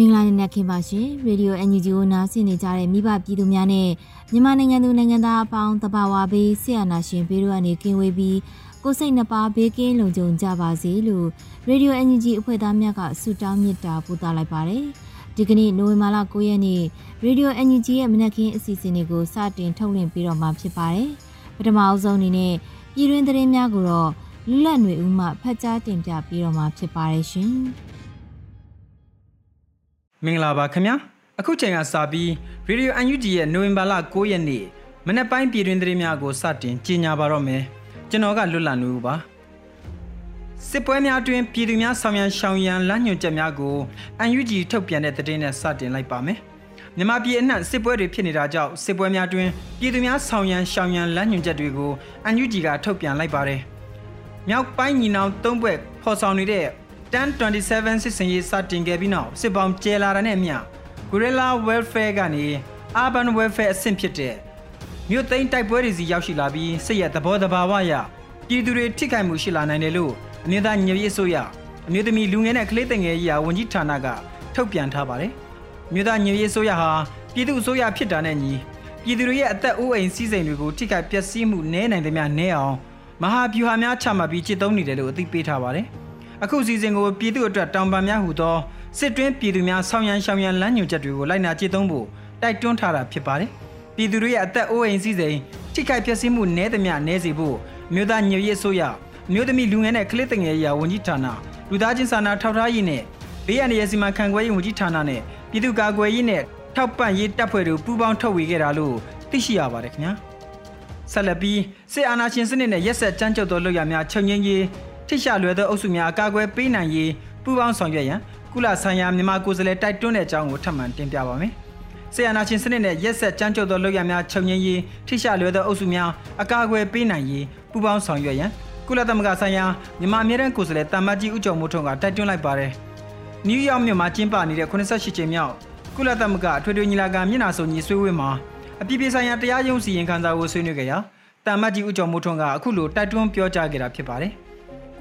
မင်္ဂလာနေ့နဲ့ခင်ပါရှင်ရေဒီယို NUG ကိုနားဆင်နေကြတဲ့မိဘပြည်သူများနဲ့မြန်မာနိုင်ငံသူနိုင်ငံသားအပေါင်းတဘာဝဘေးဆရာနာရှင်ဘေးတို့ကနေကင်းဝေးပြီးကိုစိတ်နှပါဘေးကင်းလုံခြုံကြပါစေလို့ရေဒီယို NUG အဖွဲ့သားများကဆုတောင်းမေတ္တာပို့သလိုက်ပါတယ်ဒီကနေ့နိုဝင်ဘာလ9ရက်နေ့ရေဒီယို NUG ရဲ့မနက်ခင်းအစီအစဉ်တွေကိုစတင်ထုတ်လွှင့်ပေးတော့မှာဖြစ်ပါတယ်ပထမအဆုံးအနေနဲ့ပြည်တွင်းသတင်းများကိုတော့လွတ်လပ်နေဦးမှဖတ်ကြားတင်ပြပေးတော့မှာဖြစ်ပါတယ်ရှင် မင်္ဂလာပါခင်ဗျာအခုချိန်ကစပြီး Radio UNG ရဲ့နိုဝင်ဘာလ9ရက်နေ့မနေ့ပိုင်းပြည်တွင်သတင်းများကိုစတင်ကြီးညာပါတော့မယ်ကျွန်တော်ကလွတ်လပ်နေဦးပါစစ်ပွဲများအတွင်းပြည်သူများဆောင်ရန်ရှောင်ရန်လမ်းညွှန်ချက်များကို UNG ထုတ်ပြန်တဲ့သတင်းနဲ့စတင်လိုက်ပါမယ်မြန်မာပြည်အနှံ့စစ်ပွဲတွေဖြစ်နေတာကြောင့်စစ်ပွဲများတွင်ပြည်သူများဆောင်ရန်ရှောင်ရန်လမ်းညွှန်ချက်တွေကို UNG ကထုတ်ပြန်လိုက်ပါတယ်မြောက်ပိုင်းညီနောင်သုံးဘွဲ့ဖော်ဆောင်နေတဲ့ 1027စစ်စင်ရေးစတင်ခဲ့ပြီးနောက်စစ်ပေါင်းကျဲလာတဲ့နဲ့မျှ Guerrilla Welfare ကနေ Urban Welfare အဆင့်ဖြစ်တဲ့မြို့သိမ်းတိုက်ပွဲတွေစီရောက်ရှိလာပြီးစစ်ရဲ့သဘောတဘာဝအရပြည်သူတွေထိခိုက်မှုရှိလာနိုင်တယ်လို့အမျိုးသားညီညွတ်ရေးအစိုးရအမျိုးသမီးလူငယ်နဲ့ကလေးငယ်ရေးရာဝန်ကြီးဌာနကထုတ်ပြန်ထားပါတယ်။မြို့သားညီညွတ်ရေးအစိုးရဟာပြည်သူအစိုးရဖြစ်တာနဲ့ညီပြည်သူတွေရဲ့အသက်အိုးအိမ်စီးစိမ်တွေကိုထိခိုက်ပျက်စီးမှုနည်းနိုင်သမျှနည်းအောင်မဟာဗျူဟာများချမှတ်ပြီးจิตသုံးနေတယ်လို့အသိပေးထားပါတယ်။ အခုစီစဉ်ကိုပြည်သူအတွက်တောင်ပန်များဟူသောစစ်တွင်းပြည်သူများဆောင်းရန်ရှောင်ရန်လမ်းညွှန်ချက်တွေကိုလိုက်နာကျင့်သုံးဖို့တိုက်တွန်းထားတာဖြစ်ပါတယ်။ပြည်သူတွေရဲ့အသက်အိုးအိမ်စည်းစိမ်ထိခိုက်ပျက်စီးမှုနည်းသမျှနည်းစေဖို့မြို့သားညွရေးဆိုရမြို့သမီးလူငယ်နဲ့ကလေးတငယ်ရာဝန်ကြီးဌာနလူသားချင်းစာနာထောက်ထားရေးနဲ့ဘေးရန်ရဲ့စီမံခန့်ခွဲရေးဝန်ကြီးဌာနနဲ့ပြည်သူ့ကာကွယ်ရေးနဲ့ထောက်ပံ့ရေးတပ်ဖွဲ့တို့ပူးပေါင်းထုတ်ဝေခဲ့တာလို့သိရှိရပါတယ်ခင်ဗျာဆက်လက်ပြီးစစ်အာဏာရှင်စနစ်နဲ့ရက်ဆက်ကြမ်းကြုတ်သောလုပ်ရများချုပ်ငင်းရေး ထိရှလွယ်သောအုပ်စုများအကာအကွယ်ပေးနိုင်ရေးပူးပေါင်းဆောင်ရွက်ရန်ကုလဆိုင်ရာမြန်မာကိုယ်စားလှယ်တိုက်တွန်းတဲ့အကြောင်းကိုထပ်မံတင်ပြပါမယ်။ဆီယနာချင်းစနစ်နဲ့ရက်ဆက်ကြမ်းကြုတ်သောလုပ်ရများချုပ်ငင်းရေးထိရှလွယ်သောအုပ်စုများအကာအကွယ်ပေးနိုင်ရေးပူးပေါင်းဆောင်ရွက်ရန်ကုလသမဂ္ဂဆိုင်ရာမြန်မာအမြဲတမ်းကိုယ်စားလှယ်တာမတ်ကြီးဦးကျော်မိုးထွန်းကတိုက်တွန်းလိုက်ပါတယ်။နယူးယောက်မြို့မှာကျင်းပနေတဲ့88ကြိမ်မြောက်ကုလသမဂ္ဂအထွေထွေညီလာခံမျက်နှာစုံညီဆွေးနွေးမှာအပြည်ပြည်ဆိုင်ရာတရားရုံးစီရင်ခံစာကိုဆွေးနွေးကြရာတာမတ်ကြီးဦးကျော်မိုးထွန်းကအခုလိုတိုက်တွန်းပြောကြားခဲ့တာဖြစ်ပါတယ်။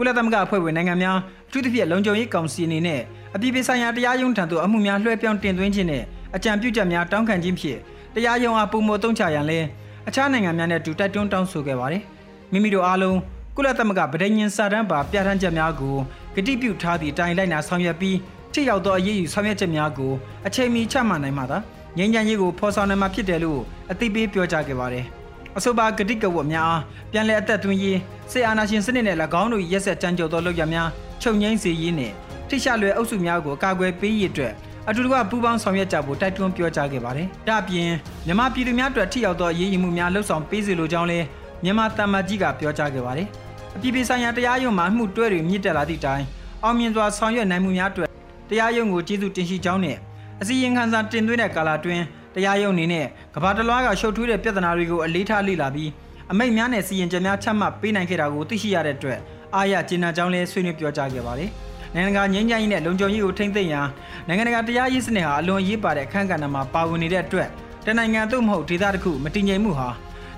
ကုလသမဂ္ဂအဖွဲ့ဝင်နိုင်ငံများအထူးသဖြင့်လုံခြုံရေးကောင်စီအနေနဲ့အပြည်ပြည်ဆိုင်ရာတရားရုံးထံသို့အမှုများလွှဲပြောင်းတင်သွင်းခြင်းနဲ့အကြံပြုချက်များတောင်းခံခြင်းဖြင့်တရားရုံးအားပုံမသုံးချရန်လဲအခြားနိုင်ငံများနဲ့အတူတိုက်တွန်းတောင်းဆိုခဲ့ပါတယ်။မိမိတို့အားလုံးကုလသမဂ္ဂဗဒိညင်စာတမ်းပါပြဋ္ဌာန်းချက်များကိုဂတိပြုထားသည့်အတိုင်းလိုက်နာဆောင်ရွက်ပြီးထိရောက်သောအရေးယူဆောင်ရွက်ချက်များကိုအချိန်မီချမှတ်နိုင်မှသာငြိမ်းချမ်းရေးကိုဖော်ဆောင်နိုင်မှာဖြစ်တယ်လို့အသိပေးပြောကြားခဲ့ပါတယ်။ အဆိုပါဂတိကဝတ်များပြန်လည်အသက်သွင်းရေးစေအာနာရှင်စနစ်နဲ့၎င်းတို့ရက်ဆက်ကြမ်းကြုတ်သောလုပ်ရများချုပ်ငိမ့်စေရေးနဲ့ထိရှလွယ်အုပ်စုများကိုကာကွယ်ပေးရေးအတွက်အတူတကွပူးပေါင်းဆောင်ရွက်ကြဖို့တိုက်တွန်းပြောကြားခဲ့ပါတယ်။ဒါ့အပြင်မြန်မာပြည်သူများအတွက်ထိရောက်သောအရေးယူမှုများလှုပ်ဆောင်ပေးစေလိုကြောင်းလည်းမြန်မာတမန်ကြီးကပြောကြားခဲ့ပါတယ်။အပြည်ပြည်ဆိုင်ရာတရားရုံးမှမှုတွဲတွေမြင့်တက်လာသည့်တိုင်အောင်မြင်စွာဆောင်ရွက်နိုင်မှုများအတွက်တရားရုံးကိုကျေးဇူးတင်ရှိကြောင်းနဲ့အစည်းအဝေးခန်းစာတင်သွင်းတဲ့ကာလအတွင်း တရားရုံးအနေနဲ့ကဘာတလွားကရှုပ်ထွေးတဲ့ပြဿနာတွေကိုအလေးထားလေ့လာပြီးအမိတ်များနဲ့စီရင်ချက်များချမှတ်ပေးနိုင်ခဲ့တာကိုသိရှိရတဲ့အတွက်အားရကျေနပ်ကြောင်းလည်းဆွေးနွေးပြောကြားခဲ့ပါတယ်။နိုင်ငံတကာငြိမ်းချမ်းရေးနဲ့လုံခြုံရေးကိုထိန်းသိမ်းရန်နိုင်ငံတကာတရားရေးစနစ်ဟာအလွန်ရေးပါတဲ့အခမ်းကဏ္ဍမှာပါဝင်နေတဲ့အတွက်တနိုင်ငံသို့မဟုတ်ဒေသတစ်ခုမတည်ငြိမ်မှုဟာ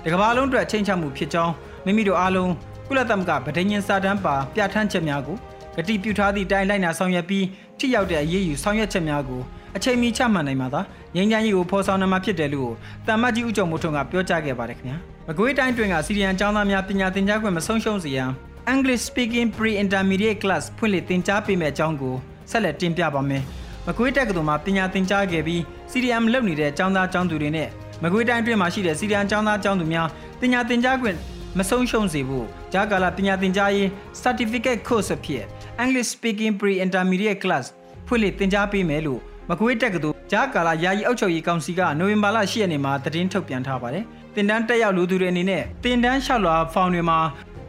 တကမ္ဘာလုံးအတွက်ချိန်ချမှုဖြစ်ကြောင်းမိမိတို့အားလုံးကုလသမဂ္ဂဗဒိညင်စာတမ်းပါပြဋ္ဌာန်းချက်များကိုဂတိပြုထားသည့်တိုင်းလိုက်နာဆောင်ရွက်ပြီးထိရောက်တဲ့အရေးယူဆောင်ရွက်ချက်များကို အချိန်မီချမှတ်နိုင်မှာသာငြိမ်းချမ်းရေးကိုဖော်ဆောင်နိုင်မှာဖြစ်တယ်လို့တမ္မကြီးဦးကျော်မိုးထွန်းကပြောကြားခဲ့ပါတယ်ခင်ဗျာမကွေးတိုင်းတွင်ကစီရီယန်ကျောင်းသားများပညာသင်ကြားခွင့်မဆုံးရှုံးစေရန် English Speaking Pre-Intermediate Class ဖွင့်လှစ်သင်ကြားပေးမယ့်အကြောင်းကိုဆက်လက်တင်ပြပါမယ်။မကွေးတက္ကသိုလ်မှာပညာသင်ကြားခဲ့ပြီး CDM လုပ်နေတဲ့ကျောင်းသားကျောင်းသူတွေနဲ့မကွေးတိုင်းအတွင်းမှာရှိတဲ့ CDM ကျောင်းသားကျောင်းသူများပညာသင်ကြားခွင့်မဆုံးရှုံးစေဖို့ဂျာကာလာပညာသင်ကြားရေး Certificate Course အဖြစ် English Speaking Pre-Intermediate Class ဖွင့်လှစ်သင်ကြားပေးမယ်လို့ မကွေးတက္ကသိုလ်ဂျာကာလာယာယီအုပ်ချုပ်ရေးကောင်စီကနိုဝင်ဘာလ10ရက်နေ့မှာသတင်းထုတ်ပြန်ထားပါတယ်။တင်တန်းတက်ရောက်လူသူတွေအနေနဲ့တင်တန်းလျှောက်လွှာဖောင်တွေမှာ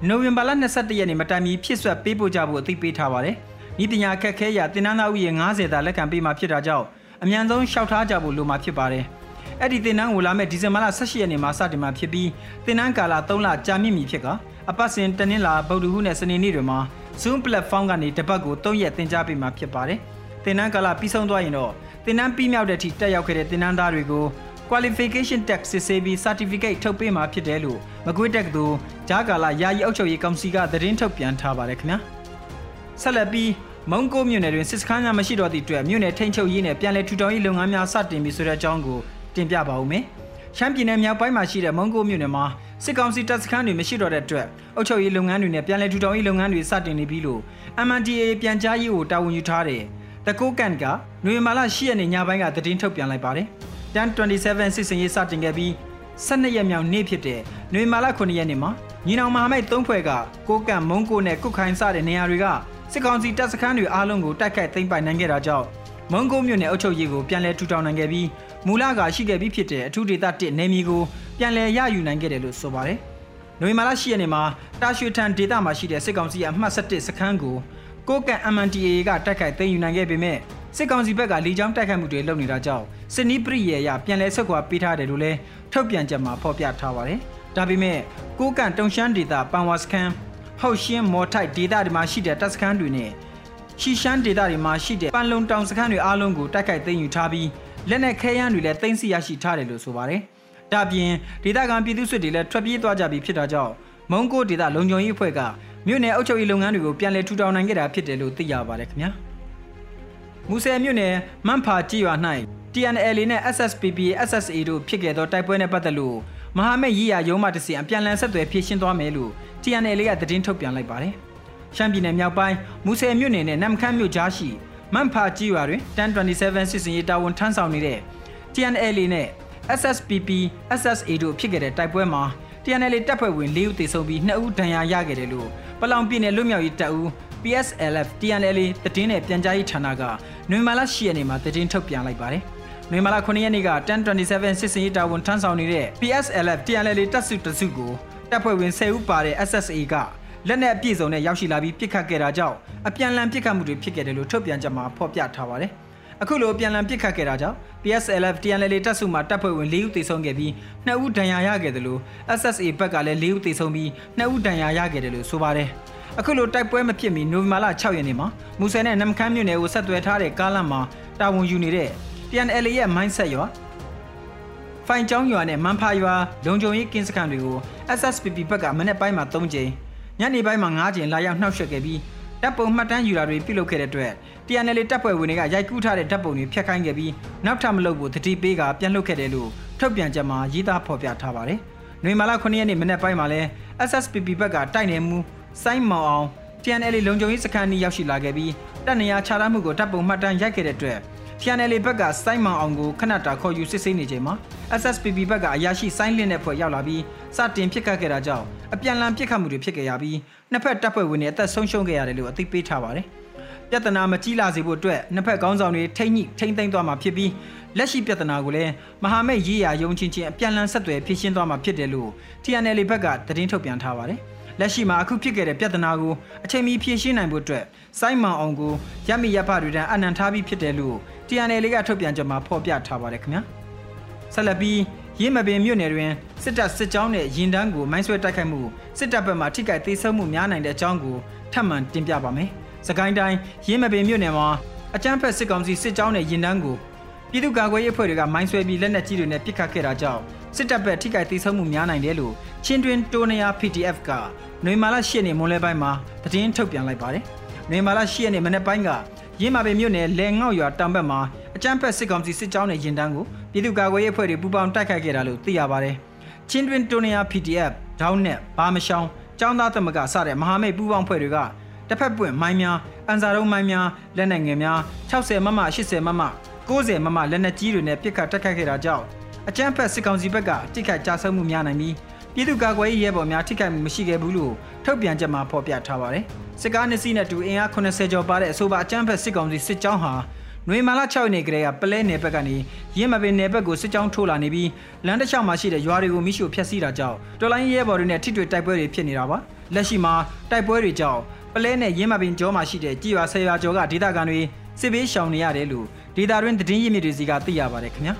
နိုဝင်ဘာလ22ရက်နေ့မတိုင်မီဖြစ်ဆွတ်ပေးပို့ကြဖို့အသိပေးထားပါတယ်။ဤပညာခက်ခဲရာတင်တန်းသားဥယျာဉ်90တာလက်ခံပေးမှာဖြစ်တာကြောင့်အမြန်ဆုံးလျှောက်ထားကြဖို့လိုမှာဖြစ်ပါတယ်။အဲ့ဒီတင်တန်းကိုလာမယ့်ဒီဇင်ဘာလ18ရက်နေ့မှာစတင်မှာဖြစ်ပြီးတင်တန်းကာလ3လကြာမြင့်မည်ဖြစ်ကအပတ်စဉ်တနင်္လာဗုဒ္ဓဟူးနဲ့စနေနေ့တွေမှာ Zoom platform ကနေတပတ်ကို3ရက်သင်ကြားပေးမှာဖြစ်ပါတယ်။ တင်တန်းကာလပြီးဆုံးသွားရင်တော့တင်တန်းပြီးမြောက်တဲ့အထိတက်ရောက်ခဲ့တဲ့တင်တန်းသားတွေကို qualification test စစ်ဆေးပြီး certificate ထုတ်ပေးမှာဖြစ်တယ်လို့မကွေးတက္ကသိုလ်ဂျာကာလာယာယီအုပ်ချုပ်ရေးကောင်စီကသတင်းထုတ်ပြန်ထားပါတယ်ခင်ဗျာဆက်လက်ပြီးမုံကိုမြို့နယ်တွင်စစ်စခန်းများမရှိတော့သည့်အတွက်မြို့နယ်ထိန်းချုပ်ရေးနဲ့ပြည်내ထူထောင်ရေးလုပ်ငန်းများစတင်ပြီးဆိုတဲ့အကြောင်းကိုတင်ပြပါဦးမယ်ရှမ်းပြည်နယ်မြောက်ပိုင်းမှာရှိတဲ့မုံကိုမြို့နယ်မှာစစ်ကောင်စီတပ်စခန်းတွေမရှိတော့တဲ့အတွက်အုပ်ချုပ်ရေးလုပ်ငန်းတွေနဲ့ပြည်내ထူထောင်ရေးလုပ်ငန်းတွေစတင်နေပြီလို့ MNDAA ပြန်ကြားရေးကိုတာဝန်ယူထားတဲ့ တကိုးကန်ကနွေမာလာ10ရက်နေ့ညပိုင်းကသတင်းထုတ်ပြန်လိုက်ပါတယ်။တန်27စစ်စင်ရေးစတင်ခဲ့ပြီး12ရက်မြောက်နေ့ဖြစ်တဲ့နွေမာလာ9ရက်နေ့မှာညီနောင်မဟာမိတ်၃ဖွဲ့ကကိုကန့်မုံကိုနဲ့ကုတ်ခိုင်စတဲ့နေရာတွေကစစ်ကောင်စီတပ်စခန်းတွေအားလုံးကိုတိုက်ခိုက်သိမ်းပိုက်နိုင်ခဲ့တာကြောင့်မုံကိုမြို့နယ်အုပ်ချုပ်ရေးကိုပြန်လည်ထူထောင်နိုင်ခဲ့ပြီးမူလကရှိခဲ့ပြီးဖြစ်တဲ့အထူးဒေသ1နေမီကိုပြန်လည်ရယူနိုင်ခဲ့တယ်လို့ဆိုပါတယ်။နိုဝင်ဘာလ10ရက်နေ့မှာတာရွှေထန်ဒေသမှာရှိတဲ့စစ်ကောင်စီအမှတ်7စခန်းကို ကိုကန့် MNTA ကတိုက်ခိုက်သိမ်းယူနိုင်ခဲ့ပေမဲ့စစ်ကောင်စီဘက်ကလေကြောင်းတိုက်ခိုက်မှုတွေလုပ်နေတာကြောင့်စစ်နီးပရိယေရပြန်လည်ဆက်ကွာပေးထားတယ်လို့လည်းထုတ်ပြန်ချက်မှာဖော်ပြထားပါတယ်။ဒါပေမဲ့ကိုကန်တုံရှမ်းဒေတာပန်ဝါစခန်းဟောက်ရှင်းမော်ထိုက်ဒေတာတွေမှာရှိတဲ့တပ်စခန်းတွေနဲ့ရှီရှမ်းဒေတာတွေမှာရှိတဲ့ပန်လုံတောင်စခန်းတွေအားလုံးကိုတိုက်ခိုက်သိမ်းယူထားပြီးလက်နက်ခဲယမ်းတွေလည်းသိမ်းဆည်းရရှိထားတယ်လို့ဆိုပါတယ်။ဒါပြင်ဒေတာကန်ပြည်သူ့စစ်တွေလည်းထွက်ပြေးသွားကြပြီးဖြစ်တာကြောင့်မုံကိုဒေတာလုံခြုံရေးအဖွဲ့က မြို့နယ်အုပ်ချုပ်ရေးလုပ်ငန်းတွေကိုပြန်လည်ထူထောင်နိုင်ခဲ့တာဖြစ်တယ်လို့သိရပါတယ်ခင်ဗျာ။မူဆယ်မြို့နယ်မန့်ဖာကြီးရွာ၌ TNL နဲ့ SSPP SSA တို့ဖြစ်ခဲ့သောတိုက်ပွဲနဲ့ပတ်သက်လို့မဟာမိတ်ရေးရာရုံးမှတစီအပြန်လည်ဆက်သွယ်ဖြည့်ရှင်းသွားမယ်လို့ TNL ကသတင်းထုတ်ပြန်လိုက်ပါတယ်။ရှမ်းပြည်နယ်မြောက်ပိုင်းမူဆယ်မြို့နယ်နဲ့နမ်ခမ်းမြို့ကြားရှိမန့်ဖာကြီးရွာတွင်1027စစ်စင်ရေးတာဝန်ထမ်းဆောင်နေတဲ့ TNL နဲ့ SSPP SSA တို့ဖြစ်ခဲ့တဲ့တိုက်ပွဲမှာ TNL တပ်ဖွဲ့ဝင်၄ဦးသေဆုံးပြီး2ဦးဒဏ်ရာရခဲ့တယ်လို့ ပလောင်ပြည်နယ်လွတ်မြောက်ရေးတပ်ဦး PSLF TNL တည်င်းနဲ့ပြန်ကြားရေးဌာနကနွေမာလာ10ရက်နေ့မှာတည်င်းထုတ်ပြန်လိုက်ပါတယ်။နွေမာလာ9ရက်နေ့က1027စစ်စင်ရေးတာဝန်ထမ်းဆောင်နေတဲ့ PSLF TNL တပ်စုတစုကိုတပ်ဖွဲ့ဝင်10ဦးပါတဲ့ SSA ကလက်နက်အပြည့်စုံနဲ့ရောက်ရှိလာပြီးပြစ်ခတ်ခဲ့တာကြောင့်အပြန်အလှန်ပြစ်ခတ်မှုတွေဖြစ်ခဲ့တယ်လို့ထုတ်ပြန်ချက်မှာဖော်ပြထားပါတယ်။ အခုလိုပြန်လည်ပြစ်ခတ်ခဲ့တာကြောင့် PSLF TNL တပ်စုမှတပ်ဖွဲ့ဝင်၄ဦးသေဆုံးခဲ့ပြီး2ဦးဒဏ်ရာရခဲ့တယ်လို့ SSA ဘက်ကလည်း၄ဦးသေဆုံးပြီး2ဦးဒဏ်ရာရခဲ့တယ်လို့ဆိုပါတယ်။အခုလိုတိုက်ပွဲမဖြစ်မီနိုဝင်ဘာလ6ရက်နေ့မှာမူဆယ်နဲ့နမ်ခမ်းမြို့နယ်ကိုဆက်သွယ်ထားတဲ့ကားလမ်းမှာတာဝန်ယူနေတဲ့ TNL ရဲ့ mindset ရွာဖိုင်ကျောင်းရွာနဲ့မန်ဖာရွာလုံခြုံရေးကင်းစခန်းတွေကို SSPP ဘက်ကမနေ့ပိုင်းမှာ3ကြိမ်ညနေပိုင်းမှာ9ကြိမ်လာရောက်နှောက်ယှက်ခဲ့ပြီးတပ်ပုံမှတ်တမ်းယူတာတွေပြုလုပ်ခဲ့တဲ့အတွက် TNL တပ်ဖွဲ့ဝင်တွေကရိုက်ကူးထားတဲ့တပ်ပုံတွေဖျက်ခိုင်းခဲ့ပြီးနောက်ထပ်မလုပ်ဖို့တတိပေးကပြန်လုပ်ခဲ့တယ်လို့ထုတ်ပြန်ချက်မှာရေးသားဖော်ပြထားပါတယ်။နွေမာလာ9ရက်နေ့မနေ့ပိုင်းမှာလဲ SSPP ဘက်ကတိုက်နေမှုစိုင်းမောင်အောင် TNL လုံခြုံရေးစခန်းနီးရောက်ရှိလာခဲ့ပြီးတပ်နေရာခြားထားမှုကိုတပ်ပုံမှတ်တမ်းရိုက်ခဲ့တဲ့အတွက် TNL ဘက်ကစိုင်းမောင်အောင်ကိုခဏတာခေါ်ယူစစ်ဆေးနေချိန်မှာ SSPP ဘက်ကအရာရှိစိုင်းလင်းတဲ့ဖွဲ့ရောက်လာပြီးစတင်ပစ်ခတ်ခဲ့တာကြောင့်အပြန်လန်ပစ်ခတ်မှုတွေဖြစ်ခဲ့ရပြီးနှစ်ဖက်တပ်ဖွဲ့ဝင်တွေအသက်ဆုံးရှုံးခဲ့ရတယ်လို့အသိပေးထားပါတယ်။ ပြဿနာမကြီးလာစေဖို့အတွက်နှစ်ဖက်ခေါင်းဆောင်တွေထိမ့်ညှိထိမ့်သိမ်းသွားမှာဖြစ်ပြီးလက်ရှိပြဿနာကိုလည်းမဟာမိတ်ရေးရာယုံချင်းချင်းအပြန်လန်ဆက်သွယ်ဖြေရှင်းသွားမှာဖြစ်တယ်လို့ TNL ဘက်ကသတင်းထုတ်ပြန်ထားပါတယ်။လက်ရှိမှာအခုဖြစ်ခဲ့တဲ့ပြဿနာကိုအချိန်မီဖြေရှင်းနိုင်ဖို့အတွက်စိုင်းမောင်အောင်ကိုရမီရဖတွေတန်းအနံထားပြီးဖြစ်တယ်လို့ TNL လေးကထုတ်ပြန်ကြမှာဖော်ပြထားပါတယ်ခင်ဗျာဆက်လက်ပြီးရင်းမပင်မြို့နယ်တွင်စစ်တပ်စစ်ကြောင်းနဲ့ရင်တန်းကိုမိုင်းဆွဲတိုက်ခိုက်မှုစစ်တပ်ဘက်မှထိခိုက်သေးဆုံးမှုများနိုင်တဲ့အကြောင်းကိုထပ်မံတင်ပြပါမယ်။ စကိုင်းတိုင်းရင်းမပင်မြို့နယ်မှာအကြမ်းဖက်စစ်ကောင်စီစစ်ကြောင်းနဲ့ရင်တန်းကိုပြည်သူ့ကာကွယ်ရေးအဖွဲ့တွေကမိုင်းဆွဲပြီးလက်နက်ကြီးတွေနဲ့ပစ်ခတ်ခဲ့တာကြောင့်စစ်တပ်ဘက်ထိခိုက်သေးဆုံးမှုများနိုင်တယ်လို့ချင်းတွင်တိုနီယာ PDF ကနွေမာလာ၈ရက်နေ့မွန်းလွဲပိုင်းမှာသတင်းထုတ်ပြန်လိုက်ပါတယ်။နွေမာလာ၈ရက်နေ့မနေ့ပိုင်းကရင်းမာပင်မြို့နယ်လဲငေါ့ရွာတောင်ဘက်မှာအကြမ်းဖက်စစ်ကောင်စီစစ်ကြောင်းနဲ့ရင်တန်းကိုပြည်သူ့ကာကွယ်ရေးအဖွဲ့တွေပူးပေါင်းတိုက်ခိုက်ခဲ့တာလို့သိရပါတယ်။ချင်းတွင်တိုနီယာ PDF ဒေါင်းနဲ့ဘာမရှောင်းចောင်းသားသမဂ္ဂစတဲ့မဟာမိတ်ပူးပေါင်းဖွဲ့တွေက တစ်ဖက်ပွင့်မိုင်းများအန်စာရုံးမိုင်းများလက်နက်ငယ်များ60မမ80မမ90မမလက်နက်ကြီးတွေနဲ့ပစ်ခတ်တက်ခတ်ခဲ့တာကြောင့်အကြမ်းဖက်စစ်ကောင်စီဘက်ကတိခိုက်ကြဆမှုများနိုင်ပြီးပြည်သူ့ကာကွယ်ရေးရဲဘော်များထိခိုက်မှုမရှိခဲ့ဘူးလို့ထုတ်ပြန်ချက်မှာဖော်ပြထားပါတယ်။စစ်ကားနှစ်စီးနဲ့တူအင်အား80ကျော်ပါတဲ့အဆိုပါအကြမ်းဖက်စစ်ကောင်စီစစ်ကြောင်းဟာနွေမာလာ6ရက်နေ့ကတည်းကပလဲနယ်ဘက်ကနေရင်းမပင်နယ်ဘက်ကိုစစ်ကြောင်းထိုးလာနေပြီးလမ်းတစ်လျှောက်မှာရှိတဲ့ရွာတွေကိုမိရှို့ဖျက်ဆီးတာကြောင့်တော်လိုင်းရဲဘော်တွေနဲ့ထိတွေ့တိုက်ပွဲတွေဖြစ်နေတာပါလက်ရှိမှာတိုက်ပွဲတွေကြောင့် ပလဲနဲ့ရင်းမပင်ကျောမှာရှိတဲ့ကြည်ရွာဆယ်ရွာကျော်ကဒေသခံတွေစစ်ဘေးရှောင်နေရတယ်လို့ဒေသတွင်းသတင်းရင်းမြစ်တွေစီကသိရပါတယ်ခင်ဗျာ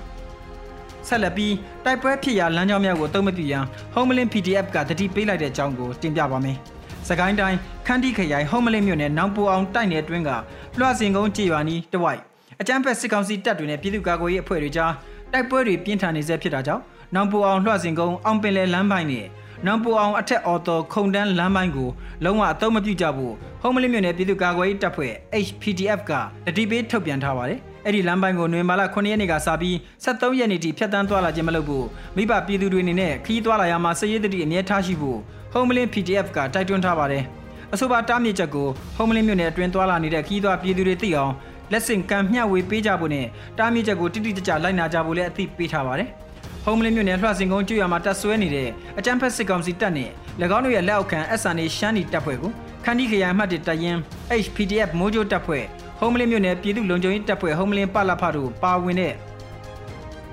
ဆက်လက်ပြီးတိုက်ပွဲဖြစ်ရာလမ်းကြောင်းများကိုတုံးမပြရန် Homeland PDF ကတတိပေးလိုက်တဲ့အကြောင်းကိုတင်ပြပါမယ်။စကိုင်းတိုင်းခန်းတီခရိုင် Homeland မြို့နယ်နောင်ပူအောင်တိုက်နယ်အတွင်းကလွှစင်ကုန်းကြေးရွာနီးတဝိုက်အကြမ်းဖက်စစ်ကောင်စီတပ်တွေနဲ့ပြည်သူ့ကာကွယ်ရေးအဖွဲ့တွေကြားတိုက်ပွဲတွေပြင်းထန်နေဆဲဖြစ်တာကြောင့်နောင်ပူအောင်လွှစင်ကုန်းအောင်ပင်လယ်လမ်းပိုင်းနဲ့ နောင်ပူအောင်အထက်အော်တော်ခုံတန်းလမ်းပိုင်းကိုလုံးဝအသုံးမပြုကြဘူးဟုံးမလင်းမြို့နယ်ပြည်သူ့ကာကွယ်ရေးတပ်ဖွဲ့ HPDF ကတတိပေးထုတ်ပြန်ထားပါတယ်အဲ့ဒီလမ်းပိုင်းကိုနွေမာလာ9ရက်နေ့ကစပြီး73ရက်နေ့ထိဖြတ်တန်းသွားလာခြင်းမလုပ်ဘူးမိဘပြည်သူတွေအနေနဲ့ခီးသွားလာရမှာစည်ရည်တတိအမြဲထားရှိဖို့ဟုံးမလင်း PDF ကတိုက်တွန်းထားပါတယ်အဆိုပါတားမြစ်ချက်ကိုဟုံးမလင်းမြို့နယ်အတွင်းသွားလာနေတဲ့ခီးသွားပြည်သူတွေသိအောင်လက်ဆင့်ကမ်းမျှဝေပေးကြဖို့နဲ့တားမြစ်ချက်ကိုတိတိကျကျလိုက်နာကြဖို့လည်းအသိပေးထားပါတယ်။ ဟုံးမလင်းမြို့နယ်လှစင်ကုန်းကျွော်မှာတပ်ဆွဲနေတဲ့အကြမ်းဖက်စစ်ကောင်စီတပ်နဲ့၎င်းတို့ရဲ့လက်အောက်ခံ SNA ရှမ်းနီတပ်ဖွဲ့ကိုခန္တီခရိုင်မှတ်တတရင် HPDF မိုးကြိုးတပ်ဖွဲ့ဟုံးမလင်းမြို့နယ်ပြည်သူ့လုံခြုံရေးတပ်ဖွဲ့ဟုံးမလင်းပလဖတို့ပါဝင်တဲ့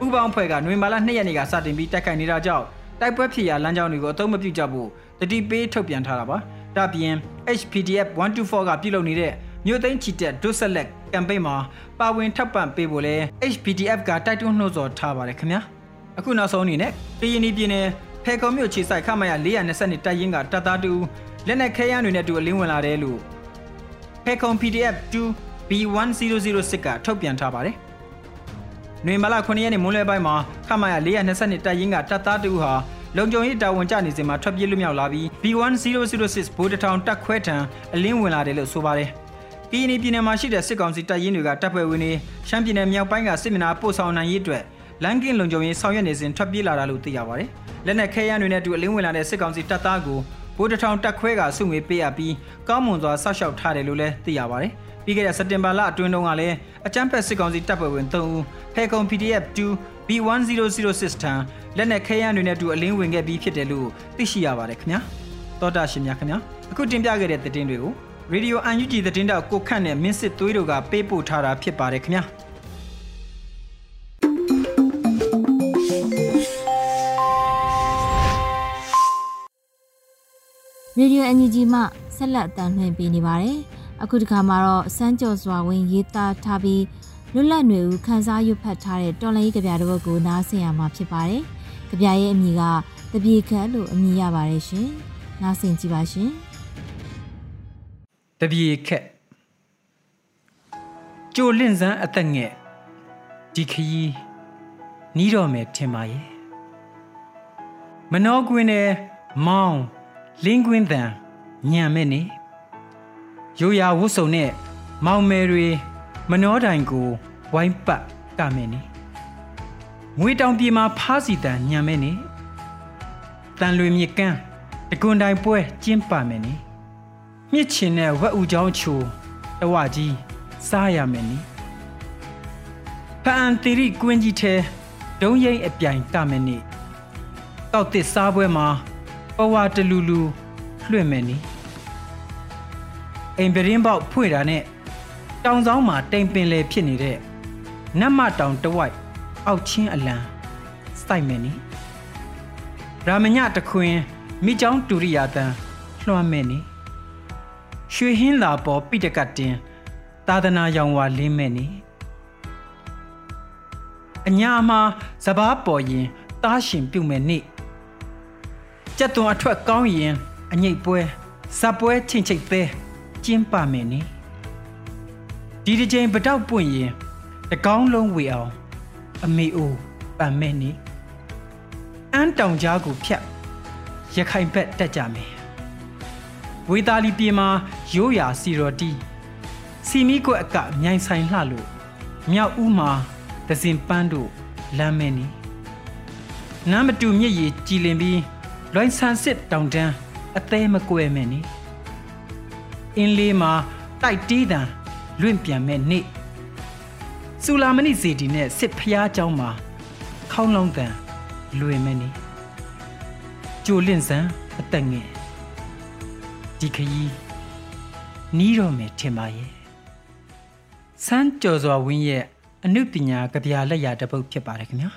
ဥပောင်းဖွဲ့ကနွေမာလာ2ရက်နေ့ကစတင်ပြီးတိုက်ခိုက်နေတာကြောင့်တိုက်ပွဲဖြစ်ရာလမ်းကြောင်းတွေကိုအသုံးမပြုကြဖို့တတိပေးထုတ်ပြန်ထားတာပါ။ဒါပြင် HPDF 124ကပြုလုပ်နေတဲ့မြို့သိမ်းချီတက်ဒုဆက်လက်ကမ်ပိန်းမှာပါဝင်ထပ်ပံ့ပေးဖို့လဲ HPDF ကတိုက်တွန်းနှိုးဆော်ထားပါတယ်ခင်ဗျာ အခုနောက်ဆုံးအနေနဲ့ကရင်ပြည်နယ်ဖဲကုံမြို့ခြေဆိုင်ခမရ420တိုက်ရင်ကတပ်သားတူလက်နက်ခဲယမ်းတွေနဲ့တူအလင်းဝင်လာတယ်လို့ဖဲကုံ PDF 2 B1006 ကထုတ်ပြန်ထားပါတယ်။နွေမလာ9ရက်နေ့မွန်းလွဲပိုင်းမှာခမရ420တိုက်ရင်ကတပ်သားတူဟာလုံခြုံရေးတာဝန်ကျနေစဉ်မှာထွက်ပြေးလွတ်မြောက်လာပြီး B1006 ဘိုးတထောင်တက်ခွဲထံအလင်းဝင်လာတယ်လို့ဆိုပါတယ်။ကီနီပြည်နယ်မှာရှိတဲ့စစ်ကောင်စီတပ်ရင်းတွေကတပ်ဖွဲ့ဝင်တွေရှမ်းပြည်နယ်မြောက်ပိုင်းကစစ်မနာပို့ဆောင်နိုင်ရေးအတွက် လန်ကင်းလုံခြုံရေးဆောင်ရွက်နေစဉ်ထွက်ပြေးလာတာလို့သိရပါတယ်။လက်နက်ခဲယမ်းတွေနဲ့အတူအလင်းဝင်လာတဲ့စစ်ကောင်စီတပ်သားကိုဘိုးတထောင်တက်ခွဲကစုငွေပေးရပြီးကောင်းမွန်စွာဆောက်ရှောက်ထားတယ်လို့လည်းသိရပါတယ်။ပြီးခဲ့တဲ့စက်တင်ဘာလအတွင်းတုန်းကလည်းအကြမ်းဖက်စစ်ကောင်စီတပ်ဖွဲ့ဝင်3ဦးဖဲကုံ PDF 2 B1006 ထံလက်နက်ခဲယမ်းတွေနဲ့အတူအလင်းဝင်ခဲ့ပြီးဖြစ်တယ်လို့သိရှိရပါတယ်ခင်ဗျာတောတာရှင်များခင်ဗျာအခုတင်ပြခဲ့တဲ့သတင်းတွေကို Radio UNG သတင်းတောက်ကိုခန့်နဲ့မင်းစစ်သွေးတို့ကပေးပို့ထားတာဖြစ်ပါတယ်ခင်ဗျာ ရေဒီယိုအန်ယူဂျီမှဆက်လက်အသံလွှင့်ပေးနေပါတယ်။အခုဒီခါမှာတော့စမ်းကြော်စွာဝင်ရေးသားထားပြီးလွတ်လပ်နေဦးခန်းစားရွတ်ဖတ်ထားတဲ့တော်လိုင်းကြီးကြပြတစ်ပုဒ်ကိုနားဆင်ရမှာဖြစ်ပါတယ်။ကြပြရဲ့အမည်ကတပြေခတ်လို့အမည်ရပါတယ်ရှင်။နားဆင်ကြည့်ပါရှင်။တပြေခက်ကြိုလင့်စမ်းအသက်ငဲ့ဒီခရီးနီးတော့မယ်ထင်ပါရဲ့မနောကွင်းနဲ့မောင်း လင်းကွင်းတန်ညံမဲ့နေရိုးရာဝတ်စုံနဲ့မောင်မယ်တွေမနှောတိုင်ကိုဝိုင်းပတ်ကမယ်နေငွေတောင်ပြေမှာဖားစီတန်ညံမယ်နေတန်လွေမြကန်းတကွန်တိုင်ပွဲကျင်းပမယ်နေမြစ်ချင်တဲ့ဝက်ဥချောင်းချိုတဝကြီးစားရမယ်နေဖအန်တီရီကွင်းကြီးထဲဒုံရိမ့်အပြိုင်ကမယ်နေတောက်တစ်စားပွဲမှာ ပဝါတလူလူလွှင့်မယ်နေအိမ်ပရင်ပေါက်ဖွင့်တာနဲ့တောင်ဆောင်မှာတိမ်ပင်လေဖြစ်နေတဲ့နတ်မတောင်တဝိုက်အောက်ချင်းအလံစိုက်မယ်နိရာမညတခွင်မိချောင်းတူရိယာတန်လွှမ်းမယ်နိရွှေဟင်းလာပေါ်ပိတကတင်သာသနာရောင်ဝါလင်းမဲ့နိအညာမှာစပားပေါ်ရင်တားရှင်ပြုတ်မယ်နိ ကြက်သွန်အထွက်ကောင်းရင်အငိတ်ပွဲဇက်ပွဲချင်းချိတ်သေးကျင်းပမယ်နိဒီတစ်ချိန်ပတောက်ပွင့်ရင်တကောင်းလုံးဝေအောင် အမေအိုပန်မဲ့နေအန်းတောင်ကြားကိုဖြတ်ရခိုင်ဘက်တက်ကြမယ်ဝေသာလီပြေမှာရိုးရာစီရော်တီစီမီကွက်အကမြိုင်ဆိုင်လှလို့မြောက်ဦးမှာဒဇင်ပန်းတို့လမ်းမဲနေနမ်းမတူမြစ်ရည်ကြည်လင်ပြီး လွိုင်းဆန်စစ်တောင်တန်း အသေးမကွယ်မဲ့နေအင်းလေးမှာတိုက်တီးတံလွင့်ပြန်မဲ့နေ့စူလာမဏိစေတီနဲ့စစ်ဖျားเจ้าမှာခေါင်းလုံးတန်လွေမဲ့နေကြိုလင့်စံအသက်ငယ်ဒီခရီးနီးတော့မယ်ထင်ပါရဲ့စမ်းကြော်စွာဝင်းရဲ့အနုပညာကြပြလက်ရာတစ်ပုဒ်ဖြစ်ပါတယ်ခင်ဗျာ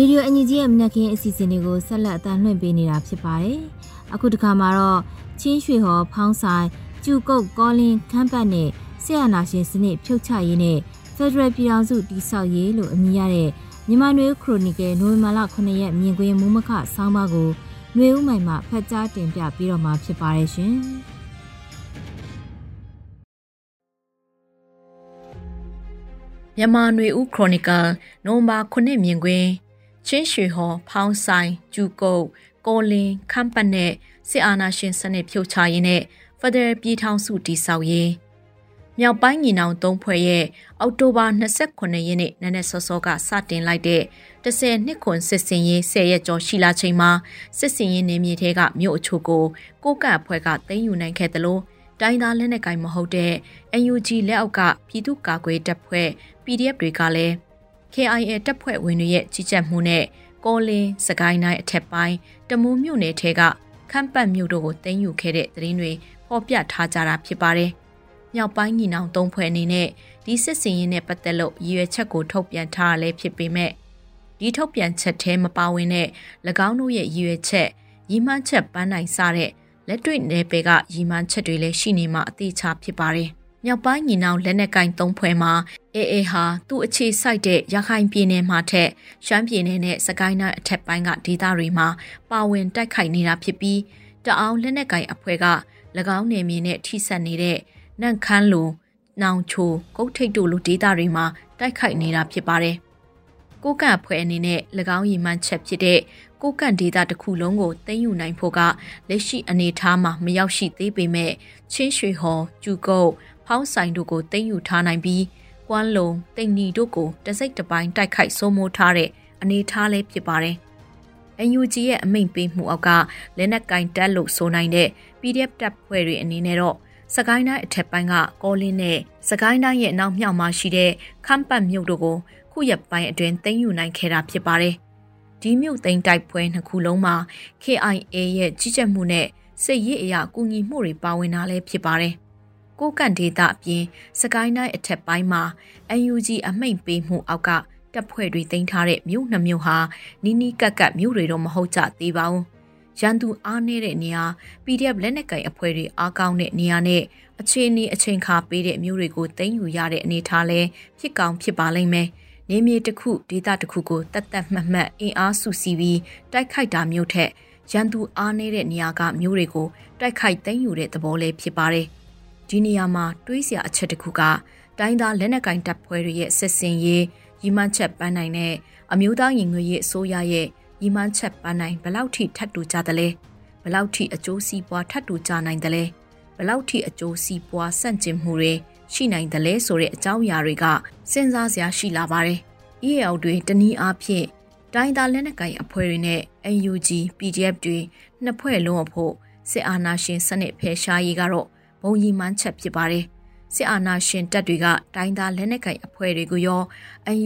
ရေဒီယိုအန်ယူဂျီရဲ့မနက်ခင်းအစီအစဉ်တွေကိုဆက်လက်အသံလွှင့်ပေးနေတာဖြစ်ပါတယ်။အခုတစ်ခါမှာတော့ချင်းရွှေဟော်ဖောင်းဆိုင်ကျူကုတ်ကောလင်းခမ်းပတ်နဲ့ဆရာနာရှင်စနစ်ဖြုတ်ချရေးနဲ့ Federal ပြည်ထောင်စုတည်ဆောက်ရေးလို့အမည်ရတဲ့မြန်မာနွေဦးခရိုနီကယ်နိုဝင်ဘာလ9ရက်မြင်ကွင်းမူမခဆောင်းပါးကိုနွေဦးမိုင်မှဖတ်ကြားတင်ပြပြီးတော့မှာဖြစ်ပါတယ်ရှင်။မြန်မာနွေဦးခရိုနီကယ်နိုဝင်ဘာ9မြင်ကွင်း ချင်းရွှေဟော်ဖောင်းဆိုင်ကျူကုတ်ကောလင်းခမ်းပတ်နဲ့စစ်အာဏာရှင်စနစ်ဖြုတ်ချရေးနဲ့ဖက်ဒရယ်ပြည်ထောင်စုတည်ဆောက်ရေးမြောက်ပိုင်းညီနောင်သုံးဖွဲ့ရဲ့အောက်တိုဘာ29ရက်နေ့နနက်စောစောကစတင်လိုက်တဲ့10နှစ်ခွန်စစ်စင်ရေး10ရက်ကျော်ရှိလာချိန်မှာစစ်စင်ရေးနေမြေထဲကမြို့အချို့ကိုကိုကပ်ဖွဲ့ကသိမ်းယူနိုင်ခဲ့တယ်လို့တိုင်းသားလက်နက်ကိုင်မဟုတ်တဲ့ UNG လက်အောက်ကပြည်သူ့ကာကွယ်တပ်ဖွဲ့ PDF တွေကလည်း KIA တပ်ဖွဲ့ဝင်တွေရဲ့ကြီးကြပ်မှုနဲ့ကောလင်းစကိုင်းတိုင်းအထက်ပိုင်းတမူးမြို့နယ်ထဲကခမ်းပတ်မြို့တို့ကိုသိမ်းယူခဲ့တဲ့သတင်းတွေဖော်ပြထားကြတာဖြစ်ပါတယ်။မြောက်ပိုင်းညီနောင်သုံးဖွဲ့အနေနဲ့ဒီစစ်စင်ရင်နဲ့ပတ်သက်လို့ရည်ရွယ်ချက်ကိုထုတ်ပြန်ထားရလဲဖြစ်ပေမဲ့ဒီထုတ်ပြန်ချက်ထဲမပါဝင်တဲ့၎င်းတို့ရဲ့ရည်ရွယ်ချက်ရည်မှန်းချက်ပန်းနိုင်စတဲ့လက်တွေ့နယ်ပယ်ကရည်မှန်းချက်တွေလည်းရှိနေမှအသေးချာဖြစ်ပါတယ်။မြောက်ပိုင်းညီနောင်လက်နက်ကင်သုံးဖွဲ့မှာ အေအေဟာသူ့အခြေစိုက်တဲ့ရခိုင်ပြည်နယ်မှာထက်ရှမ်းပြည်နယ်နဲ့စကိုင်းတိုင်းအထက်ပိုင်းကဒေသတွေမှာပါဝင်တိုက်ခိုက်နေတာဖြစ်ပြီးတအောင်လက်နက်ကင်အဖွဲ့က၎င်းနယ်မြေနဲ့ထိစပ်နေတဲ့နန့်ခမ်းလိုနောင်ချိုကုတ်ထိတ်တို့လိုဒေသတွေမှာတိုက်ခိုက်နေတာဖြစ်ပါတယ်။ကိုကန့်အဖွဲ့အနေနဲ့၎င်းရည်မှန်းချက်ဖြစ်တဲ့ကိုကန့်ဒေသတစ်ခုလုံးကိုသိမ်းယူနိုင်ဖို့ကလက်ရှိအနေအထားမှာမရောက်ရှိသေးပေမဲ့ချင်းရွှေဟော်ကျူကုတ်ဖောင်းဆိုင်တို့ကိုသိမ်းယူထားနိုင်ပြီး ကွမ်းလုံတိန်နီတို့ကိုတစိတ်တပိုင်းတိုက်ခိုက်စိုးမိုးထားတဲ့အနေအထားလေးဖြစ်ပါတယ်။ UNG ရဲ့အမိန့်ပေးမှုအောက်ကလက်နက်ကင်တက်လို့ဆိုနိုင်တဲ့ PDF တပ်ဖွဲ့တွေအနေနဲ့တော့စကိုင်းတိုင်းအထက်ပိုင်းကကောလင်းနဲ့စကိုင်းတိုင်းရဲ့နောက်မြောက်မှာရှိတဲ့ခမ်းပတ်မြို့တို့ကိုခုရက်ပိုင်းအတွင်းသိမ်းယူနိုင်ခဲ့တာဖြစ်ပါတယ်။ဒီမြို့သိမ်းတိုက်ပွဲနှစ်ခုလုံးမှာ KIA ရဲ့ကြီးကြပ်မှုနဲ့စစ်ရေးအရာကူညီမှုတွေပါဝင်တာလည်းဖြစ်ပါတယ်။ ကိုကန့်ဒေသအပြင်စကိုင်းတိုင်းအထက်ပိုင်းမှာ UNG အမိန့်ပေးမှုအောက်ကတပ်ဖွဲ့တွေတင်ထားတဲ့မြို့နှမျိုးဟာနီးနီးကပ်ကပ်မြို့တွေတော့မဟုတ်ကြသေးပါဘူး။ရန်သူအားနေတဲ့နေရာ PDF လက်နက်ကင်အဖွဲ့တွေအားကောင်းတဲ့နေရာနဲ့အခြေအနေအချိန်ခါပေးတဲ့မြို့တွေကိုတင်ယူရတဲ့အနေထားလဲဖြစ်ကောင်းဖြစ်ပါလိမ့်မယ်။နေမြေတစ်ခုဒေသတစ်ခုကိုတတ်တတ်မှတ်မှတ်အင်အားစုစည်းပြီးတိုက်ခိုက်တာမျိုးထက်ရန်သူအားနေတဲ့နေရာကမြို့တွေကိုတိုက်ခိုက်သိမ်းယူတဲ့သဘောလေးဖြစ်ပါတယ်။ ဒီနေရာမှာတွေးစရာအချက်တစ်ခုကတိုင်းသားလက်နက်ကင်တပ်ဖွဲ့တွေရဲ့စစ်စင်ရေးရီမန်းချက်ပန်းနိုင်တဲ့အမျိုးသားရင်ငွေရေးအစိုးရရဲ့ရီမန်းချက်ပန်းနိုင်ဘလောက်ထိထပ်တူကြသလဲဘလောက်ထိအကျိုးစီးပွားထပ်တူကြနိုင်သလဲဘလောက်ထိအကျိုးစီးပွားဆန့်ကျင်မှုတွေရှိနိုင်သလဲဆိုတဲ့အကြောင်းအရာတွေကစဉ်းစားစရာရှိလာပါတယ်။ EAO တွေတနည်းအားဖြင့်တိုင်းသားလက်နက်ကိုင်အဖွဲ့တွေနဲ့ UNG PDF တွေနှစ်ဖွဲ့လုံးအဖို့စစ်အာဏာရှင်စနစ်ဖယ်ရှားရေးကတော့ ဘုံရီမှန်းချက်ဖြစ်ပါတယ်။စစ်အာဏာရှင်တပ်တွေကတိုင်းသားလက်နက်ကိုင်အဖွဲ့တွေကိုရော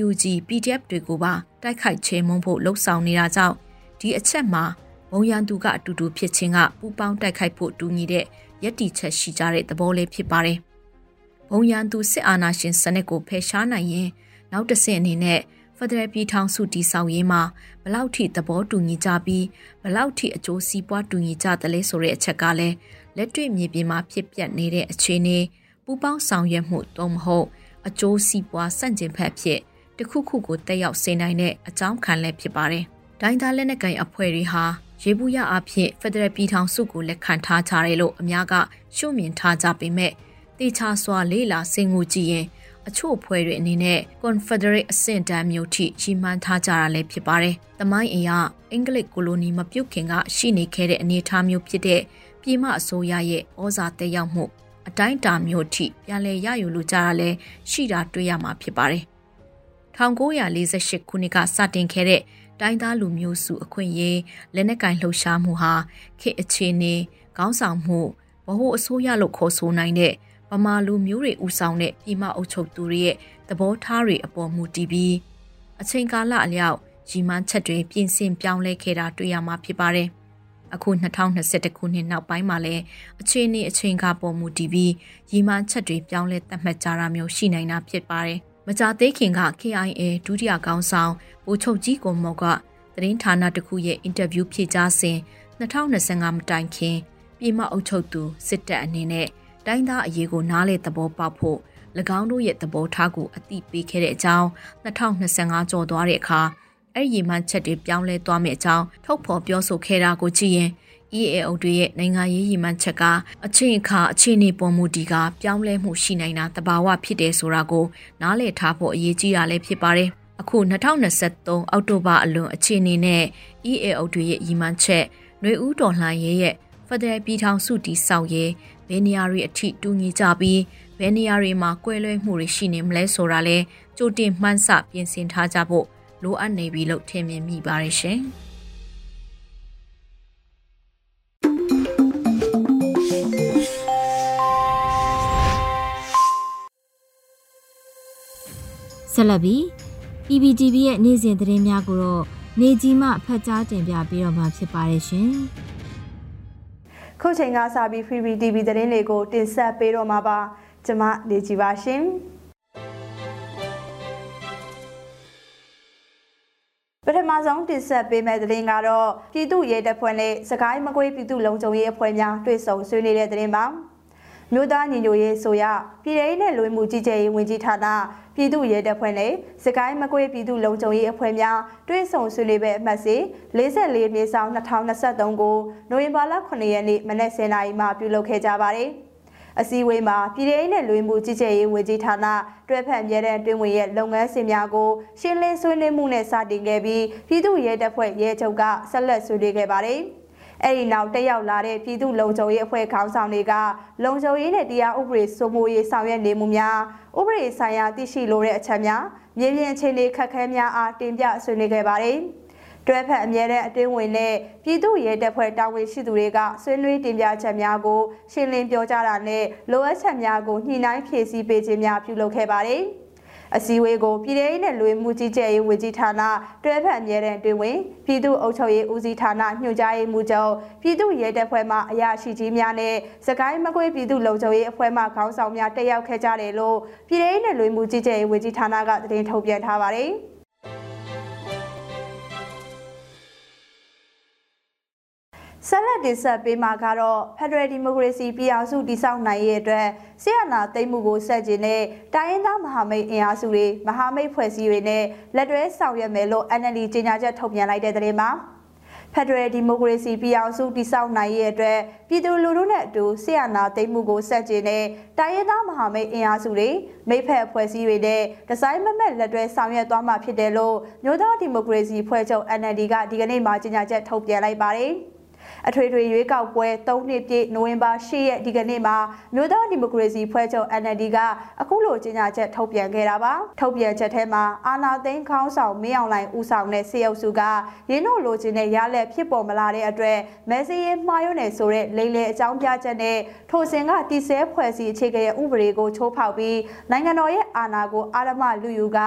UNG PDF တွေကိုပါတိုက်ခိုက်ချေမှုန်းဖို့လှုံ့ဆော်နေတာကြောင့်ဒီအချက်မှာဘုံရန်သူကအတူတူဖြစ်ခြင်းကပူပေါင်းတိုက်ခိုက်ဖို့တူညီတဲ့ယက်တီချက်ရှိကြတဲ့သဘောလေးဖြစ်ပါတယ်။ဘုံရန်သူစစ်အာဏာရှင်စနစ်ကိုဖယ်ရှားနိုင်ရင်နောက်တစ်ဆင့်အနေနဲ့ဖက်ဒရယ်ပြည်ထောင်စုတည်ဆောက်ရေးမှာဘလောက်ထိသဘောတူညီကြပြီးဘလောက်ထိအကျိုးစီးပွားတူညီကြသလဲဆိုတဲ့အချက်ကလည်း လက်တွေ့မြေပြင်မှာဖြစ်ပျက်နေတဲ့အခြေအနေပူပေါင်းဆောင်ရွက်မှုတော့မဟုတ်အကျိုးစီးပွားဆန့်ကျင်ဘက်ဖြစ်တခုခုကိုတက်ရောက်စေနိုင်တဲ့အကြောင်းခံလည်းဖြစ်ပါတယ်။ဒိုင်းသားလက်နက်ကိုင်အဖွဲ့တွေဟာရေဘူးရအဖြစ်ဖက်ဒရယ်ပြည်ထောင်စုကိုလက်ခံထားကြတယ်လို့အများကရှုမြင်ထားကြပေမဲ့တေချာစွာလေးလာစင်ငူကြည့်ရင်အချို့ဖွဲ့တွေအနေနဲ့ Confederate အဆင့်တန်းမျိုးထိရှီမှန်းထားကြတာလည်းဖြစ်ပါတယ်။တမိုင်းအရာအင်္ဂလိပ်ကိုလိုနီမပြုတ်ခင်ကရှိနေခဲ့တဲ့အနေအထားမျိုးဖြစ်တဲ့ ပြည်မအစိုးရရဲ့ဩဇာတက်ရောက်မှုအတိုင်းတာမျိုးထိပြန်လည်ရယူလိုကြတာလဲရှိတာတွေ့ရမှာဖြစ်ပါတယ်1948ခုနှစ်ကစတင်ခဲ့တဲ့တိုင်းသားလူမျိုးစုအခွင့်အရေးလက်နက်ကင်လှုပ်ရှားမှုဟာခေတ်အခြေအနေခေါင်းဆောင်မှုဗဟိုအစိုးရလို့ခေါ်ဆိုနိုင်တဲ့ဗမာလူမျိုးတွေဦးဆောင်တဲ့ပြည်မအုပ်ချုပ်သူတွေရဲ့သဘောထားတွေအပေါ်မူတည်ပြီးအချိန်ကာလအလျောက်ရီမန်းချက်တွေပြင်ဆင်ပြောင်းလဲခဲ့တာတွေ့ရမှာဖြစ်ပါတယ်။ အခု2021ခုနှစ်နောက်ပိုင်းမှာလည်းအခြေအနေအချိန်ကာပေါ်မူတည်ပြီးရီမန်းချက်တွေပြောင်းလဲသတ်မှတ်ကြတာမျိုးရှိနိုင်တာဖြစ်ပါတယ်။မကြသေးခင်က KIA ဒုတိယကောင်းဆောင်ဗိုလ်ချုပ်ကြီးကိုမော်ကသတင်းဌာနတစ်ခုရဲ့အင်တာဗျူးဖြေကြားစဉ်2025မတိုင်ခင်ပြည်မအုပ်ချုပ်သူစစ်တပ်အနေနဲ့တိုင်းသားအရေးကိုနားလေသဘောပေါက်ဖို့၎င်းတို့ရဲ့သဘောထားကိုအတိပေးခဲ့တဲ့အကြောင်း2025ကျော်သွားတဲ့အခါ အဲ့ဒီမှချက်တွေပြောင်းလဲသွားမယ့်အကြောင်းထုတ်ဖော်ပြောဆိုခဲ့တာကိုကြည့်ရင် EAO တွေရဲ့နိုင်ငံရေးရည်မှန်းချက်ကအချင်းအခါအခြေအနေပေါ်မူတည်ကပြောင်းလဲမှုရှိနိုင်တာတဘာဝဖြစ်တယ်ဆိုတာကိုနားလည်ထားဖို့အရေးကြီးတာလည်းဖြစ်ပါတယ်။အခု2023အောက်တိုဘာအလွန်အခြေအနေနဲ့ EAO တွေရဲ့ရည်မှန်းချက်ຫນွေဦးတော်လှန်ရေးရဲ့ဖက်ဒရယ်ပြည်ထောင်စုတည်ဆောက်ရေးဘယ်နေရာတွေအထိတူညီကြပြီးဘယ်နေရာတွေမှာကွဲလွဲမှုတွေရှိနေမလဲဆိုတာလဲကြိုတင်မှန်းဆပြင်ဆင်ထားကြဖို့ လိုအပ်နေပြီလို့ထင်မြင်မိပါတယ်ရှင်။ဆက်လက်ပြီး PPTV ရဲ့နေ့စဉ်သတင်းများကိုတော့နေကြီးမှဖတ်ကြားတင်ပြပေးတော့မှာဖြစ်ပါတယ်ရှင်။ခုချိန်ကစပြီး Free TV သတင်းတွေကိုတင်ဆက်ပေးတော့မှာပါ။ကျွန်မနေကြီးပါရှင်။ ဆုံးတင်ဆက်ပေးမယ့်သတင်းကတော့ပြည်သူ့ရဲတပ်ဖွဲ့နဲ့စကိုင်းမကွေးပြည်သူ့လုံခြုံရေးအဖွဲ့များတွေ့ဆုံဆွေးနွေးတဲ့သတင်းပါမြို့သားညီညွတ်ရေးဆိုရပြည်ထောင်နဲ့လွေမှုကြီးကြပ်ရေးဝန်ကြီးဌာနပြည်သူ့ရဲတပ်ဖွဲ့နဲ့စကိုင်းမကွေးပြည်သူ့လုံခြုံရေးအဖွဲ့များတွဲဆုံဆွေးနွေးပဲအမှတ်စီ44မြေဆောင်2023ကိုနိုဝင်ဘာလ9ရက်နေ့မနက်10:00နာရီမှပြုလုပ်ခဲ့ကြပါတယ်။ အစည်းအဝေးမှာပြည်ထောင်နဲ့လွေမှုကြီးကြပ်ရေးဝန်ကြီးဌာနတွဲဖက်မြဲတဲ့တွင်ဝင်ရဲ့လုပ်ငန်းစဉ်များကိုရှင်းလင်းဆွေးနွေးမှုနဲ့စတင်ခဲ့ပြီးပြည်သူ့ရဲတပ်ဖွဲ့ရဲချုပ်ကဆက်လက်ဆွေးနွေးခဲ့ပါတယ်။အဲ့ဒီနောက်တက်ရောက်လာတဲ့ပြည်သူ့လုံခြုံရေးအဖွဲ့ခေါင်းဆောင်တွေကလုံခြုံရေးနဲ့တရားဥပဒေစိုးမိုးရေးဆောင်ရွက်နေမှုများဥပဒေဆိုင်ရာသိရှိလိုတဲ့အချက်များမြေပြင်အခြေအနေခက်ခဲများအားတင်ပြဆွေးနွေးခဲ့ပါတယ်။ တွဲဖက်အမြဲတမ်းအတွင်းဝင်တဲ့ပြည်သူ့ရဲတပ်ဖွဲ့တာဝန်ရှိသူတွေကဆွေးနွေးတင်ပြချက်များကိုရှင်းလင်းပြောကြားတာနဲ့လိုအပ်ချက်များကိုညှိနှိုင်းဖြည့်ဆည်းပေးခြင်းများပြုလုပ်ခဲ့ပါတယ်။အစည်းအဝေးကိုပြည်ထောင်နဲ့လူမှုကြီးကြပ်ရေးဝန်ကြီးဌာနတွဲဖက်အမြဲတမ်းတွင်ဝင်ပြည်သူ့အုပ်ချုပ်ရေးဦးစီးဌာနညွှန်ကြားရေးမှူးချုပ်ပြည်သူ့ရဲတပ်ဖွဲ့မှအရာရှိကြီးများနဲ့စကိုင်းမကွေးပြည်သူ့လုံခြုံရေးအဖွဲ့မှခေါင်းဆောင်များတက်ရောက်ခဲ့ကြတယ်လို့ပြည်ထောင်နဲ့လူမှုကြီးကြပ်ရေးဝန်ကြီးဌာနကသတင်းထုတ်ပြန်ထားပါတယ်။ ဆက်လက်တင်ဆက်ပေးမှာကတော့ Federal Democracy ပြည်အောင်စုတည်ဆောက်နိုင်ရေးအတွက်ဆီယနာသိမ်းမှုကိုဆက်ကျင်တဲ့တိုင်းရင်းသားမဟာမိတ်အင်အားစုတွေမဟာမိတ်ဖွဲ့စည်းတွေနဲ့လက်တွဲဆောင်ရွက်မယ်လို့ NLD ကြေညာချက်ထုတ်ပြန်လိုက်တဲ့သတင်းမှာဖက်ဒရယ်ဒီမိုကရေစီပြည်အောင်စုတည်ဆောက်နိုင်ရဲ့အတွက်ပြည်သူလူထုနဲ့အတူဆီယနာသိမ်းမှုကိုဆက်ကျင်တဲ့တိုင်းရင်းသားမဟာမိတ်အင်အားစုတွေမိဖက်အဖွဲ့အစည်းတွေနဲ့ဒီဇိုင်းမမက်လက်တွဲဆောင်ရွက်သွားမှာဖြစ်တယ်လို့မြို့သားဒီမိုကရေစီဖွဲ့ချုပ် NLD ကဒီကနေ့မှကြေညာချက်ထုတ်ပြန်လိုက်ပါတယ်။ အထွေထွေရွေးကောက်ပွဲ၃နှစ်ပြည့်နိုဝင်ဘာ၈ရက်ဒီကနေ့မှာမြို့သားဒီမိုကရေစီဖွဲ့ချုပ် NLD ကအခုလိုကြေညာချက်ထုတ်ပြန်ခဲ့တာပါထုတ်ပြန်ချက်ထဲမှာအာနာသိန်းခေါင်းဆောင်မင်းအောင်လှိုင်ဦးဆောင်တဲ့စေအုပ်စုကရင်းတို့လိုချင်တဲ့ရလက်ဖြစ်ပေါ်မလာတဲ့အတွက်မဲစရေးမှားရွံ့နေဆိုတဲ့လိမ်လည်အကြောင်းပြချက်နဲ့ထိုစဉ်ကတီဆဲဖွဲ့စည်းအခြေခံရဲ့ဥပဒေကိုချိုးဖောက်ပြီးနိုင်ငံတော်ရဲ့အာဏာကိုအာရမလူယူက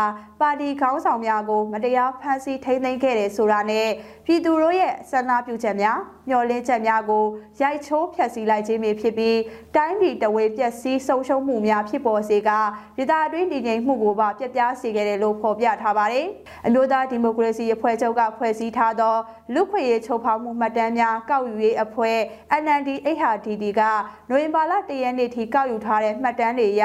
ပါတီခေါင်းဆောင်များကို မတရားဖမ်းဆီးထိန်းသိမ်းခဲ့တယ်ဆိုတာနဲ့ပြည်သူတို့ရဲ့ဆန္ဒပြုချက်များမျှော်လင့်ချက်များကိုရိုက်ချိုးဖျက်ဆီးလိုက်ခြင်းဖြစ်ပြီးတိုင်းပြည်တဝေပျက်စီးဆုံးရှုံးမှုများဖြစ်ပေါ်စေကဒေသအတွင်းတည်ငြိမ်မှုကိုပါပြပြစေခဲ့တယ်လို့ဖော်ပြထားပါတယ်။အမျိုးသားဒီမိုကရေစီအဖွဲ့ချုပ်ကဖွဲ့စည်းထားသောလူခွေရေးချုပ်ဖောက်မှုမှတ်တမ်းများကောက်ယူရေးအဖွဲ့ NND 8HDD ကနိုဝင်ဘာလ၁ရက်နေ့ထိကောက်ယူထားတဲ့မှတ်တမ်းတွေအရ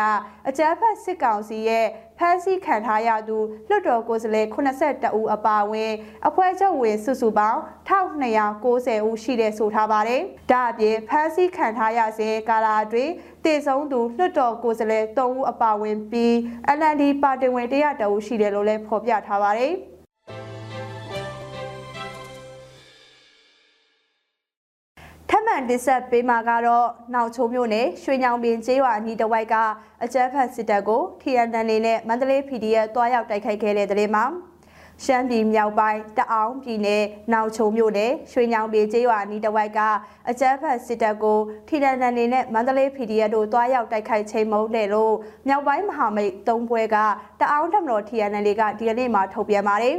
အကြမ်းဖက်စစ်ကောင်စီရဲ့ဖမ်းဆီးခံထားရသူလွှတ်တော်ကိုယ်စားလှယ်82ဦးအပါအဝင်အဖွဲ့ချုပ်ဝင်စုစုပေါင်း1290ဦးရှိတဲ့ဆိုထားပါတယ်။ဒါအပြင်ဖမ်းဆီးခံထားရစဉ်ကာလအတွင်းတည်ဆုံးသူလွှတ်တော်ကိုယ်စားလှယ်3ဦးအပါအဝင်ပြီး NLD ပါတီဝင်100ဦးရှိတယ်လို့လည်းဖော်ပြထားပါတယ်။ မံမှန်တင်ဆက်ပေးမှာကတော့နောက်ချိုးမြို့နယ်ရွှေညောင်ပင်ကျေးရွာအနီးတစ်ဝိုက်ကအကြမ်းဖက်စစ်တပ်ကို TNN နဲ့မန္တလေး PDF တွားရောက်တိုက်ခိုက်ခဲ့တဲ့တဲ့မှာ ရှမ်းပြည်မြောက်ပိုင်းတအောင်ပြည်နယ်နောက်ချုံမြို့နယ်ရွှေညောင်ပြည်ကျေးရွာနီးတဝိုက်ကအကြမ်းဖက်စစ်တပ်ကိုထီတန်တန်နေနဲ့မန္တလေး PDF တို့တွားရောက်တိုက်ခိုက်ချိန်မုံတယ်လို့မြောက်ပိုင်းမဟာမိတ်သုံးဘွဲကတအောင်ထမတော် TNL ကဒီကနေ့မှထုတ်ပြန်ပါတယ်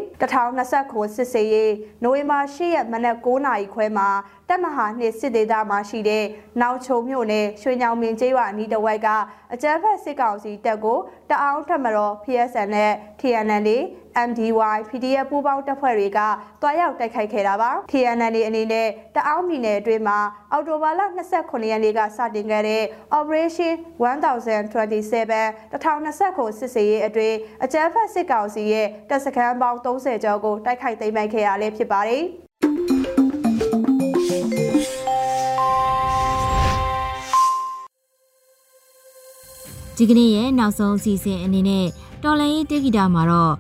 2029စစ်စေးရေးနိုဝင်ဘာ10ရက်မနက်9:00နာရီခွဲမှာတက်မဟာနှစ်စစ်ဒေသမှာရှိတဲ့နောက်ချုံမြို့နယ်ရွှေညောင်ပင်ကျေးရွာနီးတဝိုက်ကအကြမ်းဖက်စစ်ကောင်စီတပ်ကိုတအောင်ထမတော် PSN နဲ့ TNL MDY PDF ပူးပေါင်းတပ်ဖွဲ့တွေကတွားရောက်တိုက်ခိုက်ခဲ့တာပါ TNL အနေနဲ့တအောင်ပြည်နယ်အတွင်းမှာအော်တိုဘာလ29ရက်နေ့ကစတင်ခဲ့တဲ့ Operation 1027 2029စစ်စေးရေးအတွင်းအကြမ်းဖက်စစ်ကောင်စီရဲ့တပ်စခန်းပေါင်း30ကျော်ကိုတိုက်ခိုက်သိမ်းပိုက်ခဲ့ရလဲဖြစ်ပါတယ်ဒီကနေ့ရဲ့နောက်ဆုံးအစီအစဉ်အနေနဲ့တော်လိုင်းရေးတေဂီတာမှာတော့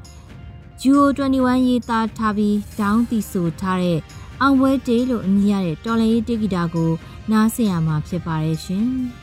Duo 21 ရေးသားထားပြီးဒေါင်းတီဆိုထားတဲ့အောင်ပွဲတေးလို့အမည်ရတဲ့တော်လိုင်းရေးတေဂီတာကိုနားဆင်ရမှာဖြစ်ပါတယ်ရှင်။။